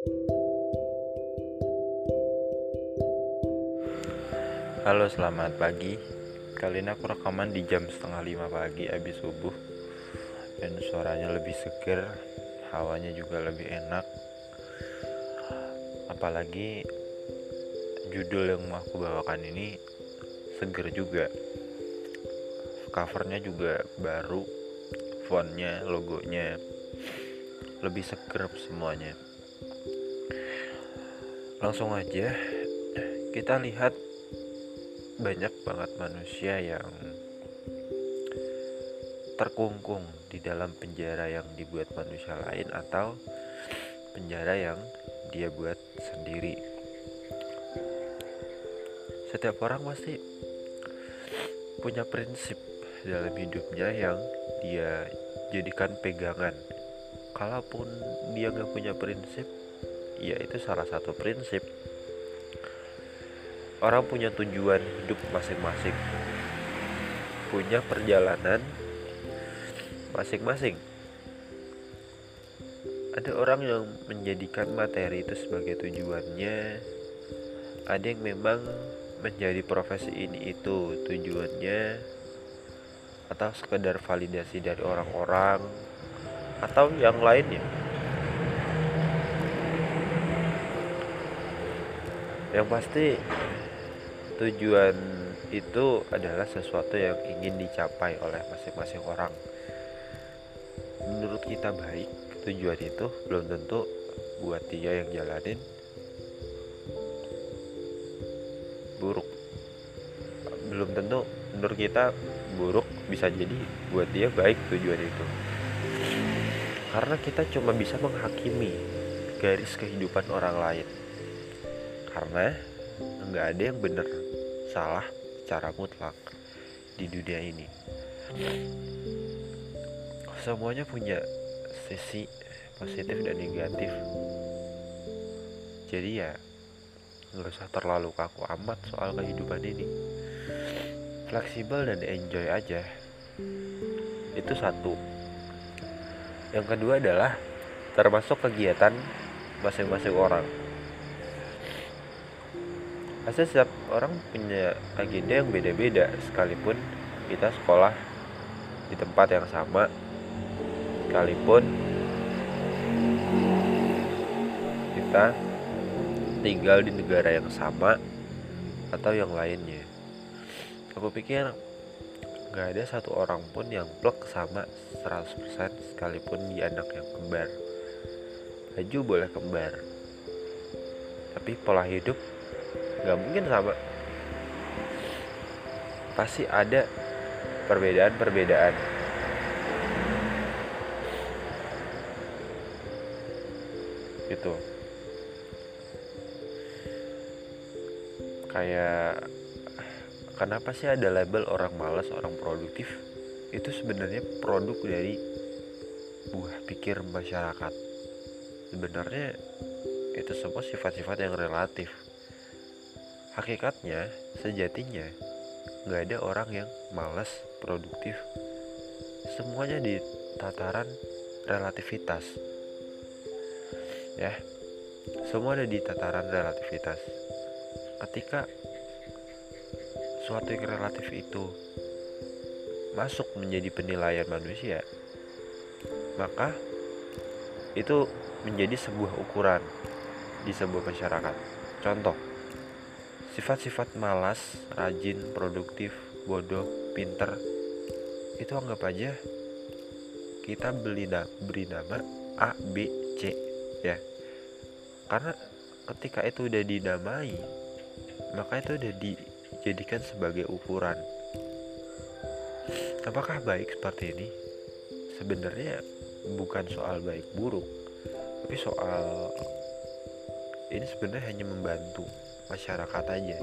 Halo selamat pagi. Kali ini aku rekaman di jam setengah lima pagi abis subuh. Dan suaranya lebih seger Hawanya juga lebih enak. Apalagi judul yang mau aku bawakan ini seger juga. Covernya juga baru Fontnya, logonya Lebih seger semuanya Langsung aja kita lihat banyak banget manusia yang terkungkung di dalam penjara yang dibuat manusia lain atau penjara yang dia buat sendiri. Setiap orang pasti punya prinsip dalam hidupnya yang dia jadikan pegangan. Kalaupun dia nggak punya prinsip, ya itu salah satu prinsip. Orang punya tujuan hidup masing-masing. Punya perjalanan masing-masing. Ada orang yang menjadikan materi itu sebagai tujuannya. Ada yang memang menjadi profesi ini itu tujuannya. Atau sekedar validasi dari orang-orang. Atau yang lainnya yang pasti tujuan itu adalah sesuatu yang ingin dicapai oleh masing-masing orang. Menurut kita baik tujuan itu belum tentu buat dia yang jalanin. Buruk. Belum tentu menurut kita buruk bisa jadi buat dia baik tujuan itu. Karena kita cuma bisa menghakimi garis kehidupan orang lain karena nggak ada yang benar salah secara mutlak di dunia ini. Semuanya punya sisi positif dan negatif. Jadi ya nggak usah terlalu kaku amat soal kehidupan ini. Fleksibel dan enjoy aja. Itu satu. Yang kedua adalah termasuk kegiatan masing-masing orang pasti setiap orang punya agenda yang beda-beda sekalipun kita sekolah di tempat yang sama sekalipun kita tinggal di negara yang sama atau yang lainnya. Aku pikir gak ada satu orang pun yang plek sama 100% sekalipun dia anak yang kembar. Baju boleh kembar tapi pola hidup nggak mungkin sama. Pasti ada perbedaan-perbedaan. Gitu. Kayak kenapa sih ada label orang malas orang produktif? Itu sebenarnya produk dari buah pikir masyarakat. Sebenarnya itu semua sifat-sifat yang relatif Hakikatnya, sejatinya, nggak ada orang yang malas produktif. Semuanya di tataran relativitas. Ya, semua ada di tataran relativitas. Ketika suatu yang relatif itu masuk menjadi penilaian manusia, maka itu menjadi sebuah ukuran di sebuah masyarakat. Contoh, Sifat-sifat malas, rajin, produktif, bodoh, pinter itu anggap aja kita beli beri nama A, B, C ya. Karena ketika itu udah dinamai, maka itu udah dijadikan sebagai ukuran. Apakah baik seperti ini? Sebenarnya bukan soal baik buruk, tapi soal ini sebenarnya hanya membantu masyarakat aja.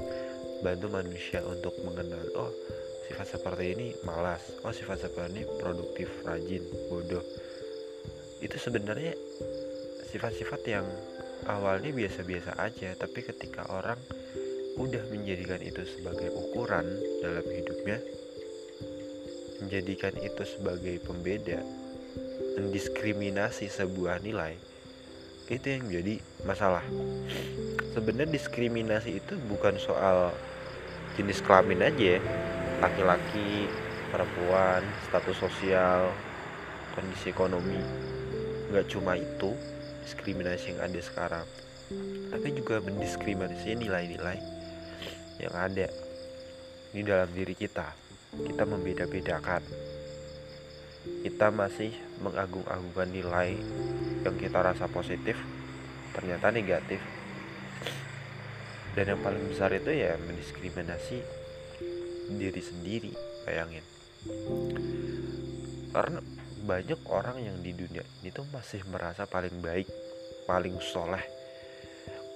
Bantu manusia untuk mengenal oh sifat seperti ini malas oh sifat seperti ini produktif rajin bodoh. Itu sebenarnya sifat-sifat yang awalnya biasa-biasa aja tapi ketika orang udah menjadikan itu sebagai ukuran dalam hidupnya menjadikan itu sebagai pembeda mendiskriminasi sebuah nilai itu yang jadi masalah. Sebenarnya diskriminasi itu bukan soal jenis kelamin aja ya. Laki-laki perempuan status sosial kondisi ekonomi. Nggak cuma itu diskriminasi yang ada sekarang. Tapi juga mendiskriminasi nilai-nilai yang ada di dalam diri kita. Kita membeda-bedakan. Kita masih mengagung-agungkan nilai yang kita rasa positif ternyata negatif. Dan yang paling besar itu ya mendiskriminasi diri sendiri bayangin. Karena banyak orang yang di dunia ini tuh masih merasa paling baik paling soleh.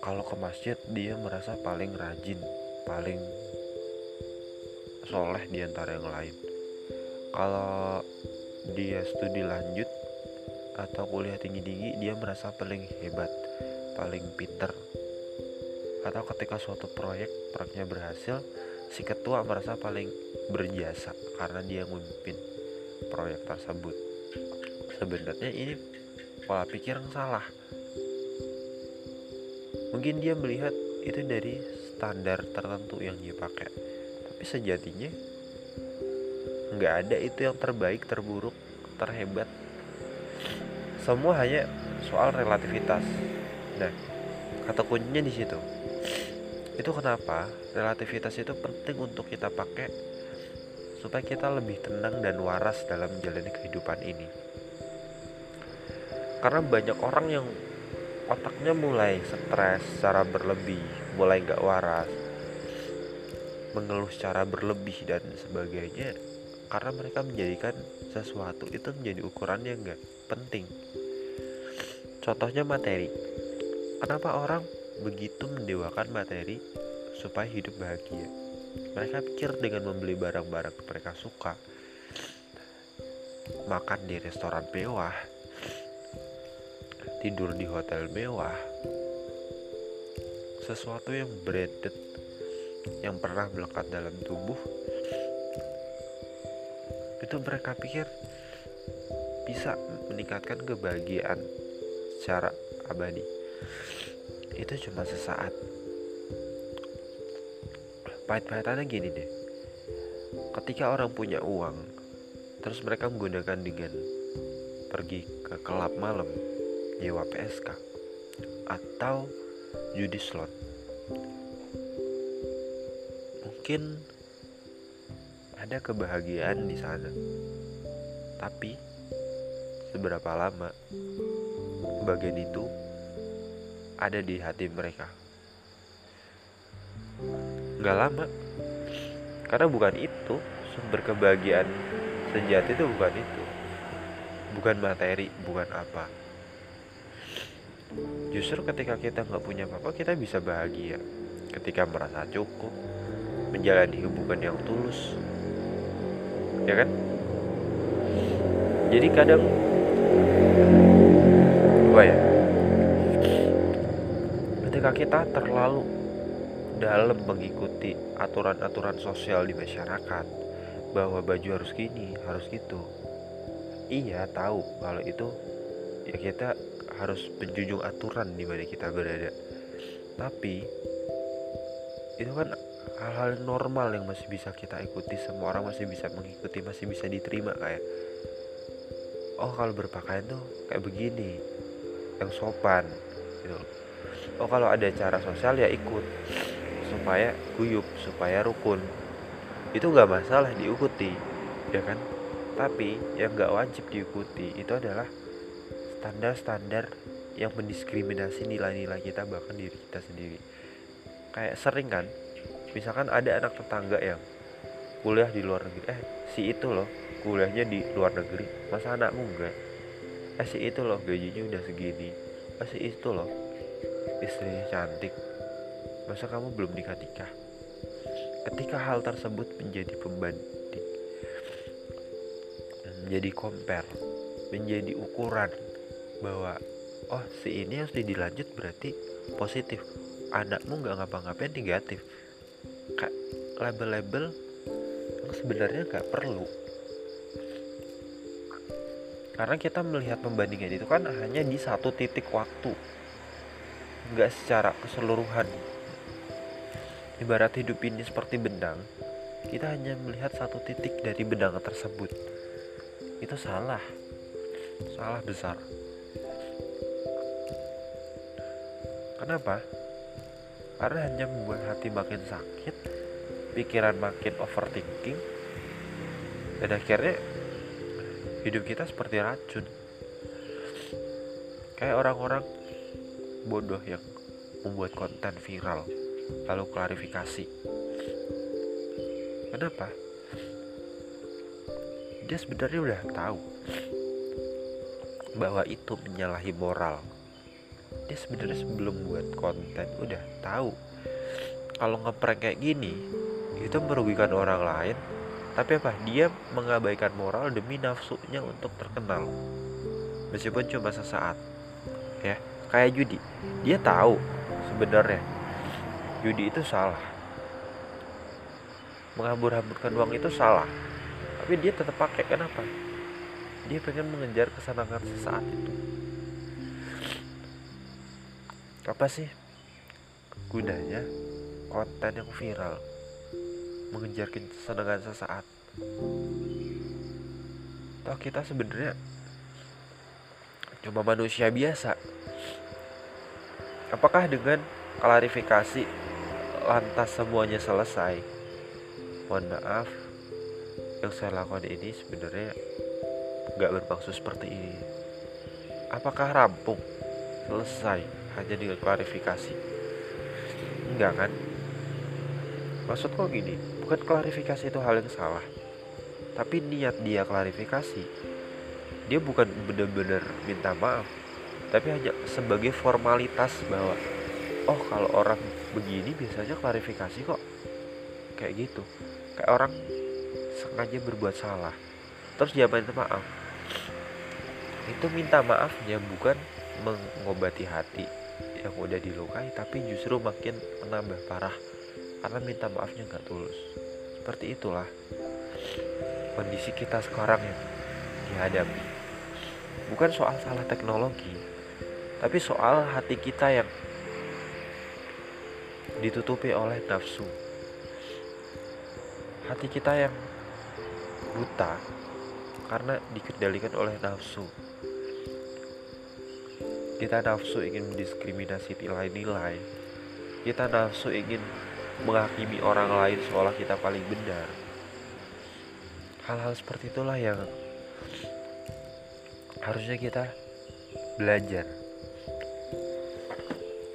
Kalau ke masjid dia merasa paling rajin paling soleh di antara yang lain. Kalau dia studi lanjut atau kuliah tinggi-tinggi dia merasa paling hebat paling pinter. Atau ketika suatu proyek proyeknya berhasil si ketua merasa paling berjasa karena dia memimpin proyek tersebut. Sebenarnya ini pola pikir yang salah. Mungkin dia melihat itu dari standar tertentu yang dia pakai. Tapi sejatinya nggak ada itu yang terbaik terburuk terhebat. Semua hanya soal relativitas. Nah kata kuncinya di situ. Itu kenapa relativitas itu penting untuk kita pakai supaya kita lebih tenang dan waras dalam menjalani kehidupan ini. Karena banyak orang yang otaknya mulai stres secara berlebih mulai gak waras mengeluh secara berlebih dan sebagainya karena mereka menjadikan sesuatu itu menjadi ukuran yang gak penting. Contohnya materi. Kenapa orang begitu mendewakan materi supaya hidup bahagia? Mereka pikir dengan membeli barang-barang mereka suka makan di restoran mewah tidur di hotel mewah sesuatu yang branded yang pernah melekat dalam tubuh itu mereka pikir bisa meningkatkan kebahagiaan secara abadi. Itu cuma sesaat. Pahit-pahitannya gini deh. Ketika orang punya uang terus mereka menggunakan dengan pergi ke kelab malam nyewa PSK atau judi slot. Mungkin ada kebahagiaan di sana. Tapi seberapa lama bagian itu ada di hati mereka? Gak lama. Karena bukan itu sumber kebahagiaan sejati itu bukan itu. Bukan materi, bukan apa. Justru ketika kita nggak punya apa-apa, kita bisa bahagia. Ketika merasa cukup, menjalani hubungan yang tulus, ya kan? Jadi kadang apa ya? Ketika kita terlalu dalam mengikuti aturan-aturan sosial di masyarakat bahwa baju harus gini harus gitu iya tahu kalau itu ya kita harus menjunjung aturan di mana kita berada. Tapi itu kan hal-hal normal yang masih bisa kita ikuti semua orang masih bisa mengikuti masih bisa diterima kayak oh kalau berpakaian tuh kayak begini yang sopan gitu. Oh kalau ada cara sosial ya ikut supaya guyup supaya rukun. Itu nggak masalah diikuti ya kan? Tapi yang nggak wajib diikuti itu adalah standar-standar yang mendiskriminasi nilai-nilai kita bahkan diri kita sendiri. Kayak sering kan misalkan ada anak tetangga yang kuliah di luar negeri eh si itu loh kuliahnya di luar negeri masa anakmu enggak? Eh si itu loh gajinya udah segini. Eh si itu loh istrinya cantik. Masa kamu belum nikah nikah ketika hal tersebut menjadi pembanding menjadi compare menjadi ukuran bahwa oh si ini harus dilanjut berarti positif. Anakmu nggak ngapa-ngapain negatif kayak label-label yang sebenarnya nggak perlu. Karena kita melihat pembandingan itu kan hanya di satu titik waktu. Nggak secara keseluruhan. Ibarat hidup ini seperti benang kita hanya melihat satu titik dari benang tersebut. Itu salah. Salah besar. Kenapa karena hanya membuat hati makin sakit pikiran makin overthinking dan akhirnya hidup kita seperti racun. Kayak orang-orang bodoh yang membuat konten viral lalu klarifikasi. Kenapa? Dia sebenarnya udah tahu bahwa itu menyalahi moral dia sebenarnya sebelum buat konten udah tahu kalau ngeprank kayak gini itu merugikan orang lain tapi apa? Dia mengabaikan moral demi nafsunya untuk terkenal. Meskipun cuma sesaat ya. Kayak judi dia tahu sebenarnya judi itu salah. Menghambur-hamburkan uang itu salah tapi dia tetap pakai. Kenapa? Dia pengen mengejar kesenangan sesaat itu apa sih? Gunanya konten yang viral. Mengejar kesenangan sesaat. Toh kita sebenarnya cuma manusia biasa. Apakah dengan klarifikasi lantas semuanya selesai? Mohon maaf. Yang saya lakukan ini sebenarnya nggak bermaksud seperti ini. Apakah rampung? Selesai hanya dengan klarifikasi enggak kan? Maksudku gini bukan klarifikasi itu hal yang salah tapi niat dia klarifikasi. Dia bukan benar-benar minta maaf tapi hanya sebagai formalitas bahwa oh kalau orang begini biasanya klarifikasi kok. Kayak gitu. Kayak orang sengaja berbuat salah terus dia minta maaf. Itu minta maafnya bukan mengobati hati yang udah dilukai tapi justru makin menambah parah. Karena minta maafnya nggak tulus. Seperti itulah kondisi kita sekarang yang dihadapi. Bukan soal salah teknologi tapi soal hati kita yang ditutupi oleh nafsu. Hati kita yang buta karena dikendalikan oleh nafsu kita nafsu ingin mendiskriminasi nilai-nilai kita nafsu ingin menghakimi orang lain seolah kita paling benar. Hal-hal seperti itulah yang harusnya kita belajar.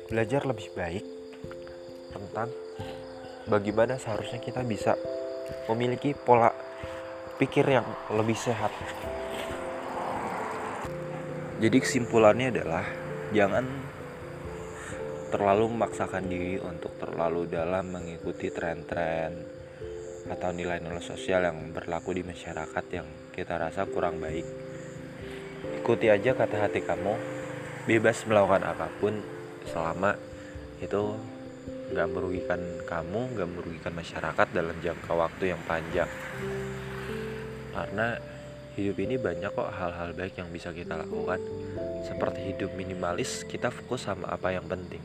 Belajar lebih baik tentang bagaimana seharusnya kita bisa memiliki pola pikir yang lebih sehat. Jadi kesimpulannya adalah jangan terlalu memaksakan diri untuk terlalu dalam mengikuti tren-tren atau nilai-nilai sosial yang berlaku di masyarakat yang kita rasa kurang baik. Ikuti aja kata hati kamu, bebas melakukan apa pun selama itu nggak merugikan kamu, nggak merugikan masyarakat dalam jangka waktu yang panjang. Karena hidup ini banyak kok hal-hal baik yang bisa kita lakukan. Seperti hidup minimalis, kita fokus sama apa yang penting.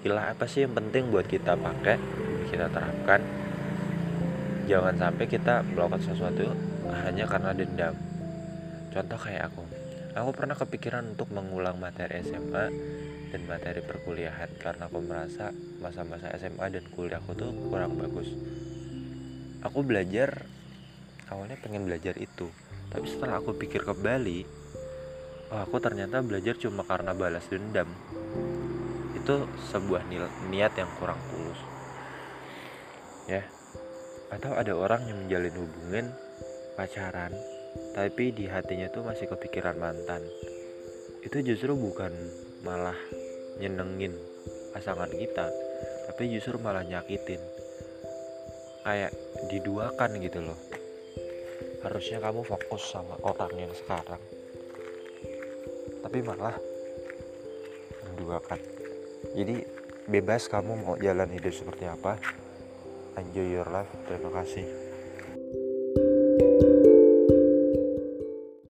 Istilah apa sih yang penting buat kita pakai kita terapkan? Jangan sampai kita melakukan sesuatu hanya karena dendam. Contoh kayak aku. Aku pernah kepikiran untuk mengulang materi SMA dan materi perkuliahan karena aku merasa masa-masa SMA dan kuliahku tuh kurang bagus. Aku belajar awalnya pengen belajar itu tapi setelah aku pikir kembali oh aku ternyata belajar cuma karena balas dendam. Itu sebuah niat yang kurang tulus. Ya atau ada orang yang menjalin hubungan pacaran tapi di hatinya tuh masih kepikiran mantan. Itu justru bukan malah nyenengin pasangan kita tapi justru malah nyakitin. Kayak diduakan gitu loh harusnya kamu fokus sama orang yang sekarang. Tapi malah menduakan. Jadi bebas kamu mau jalan hidup seperti apa. Enjoy your life. Terima kasih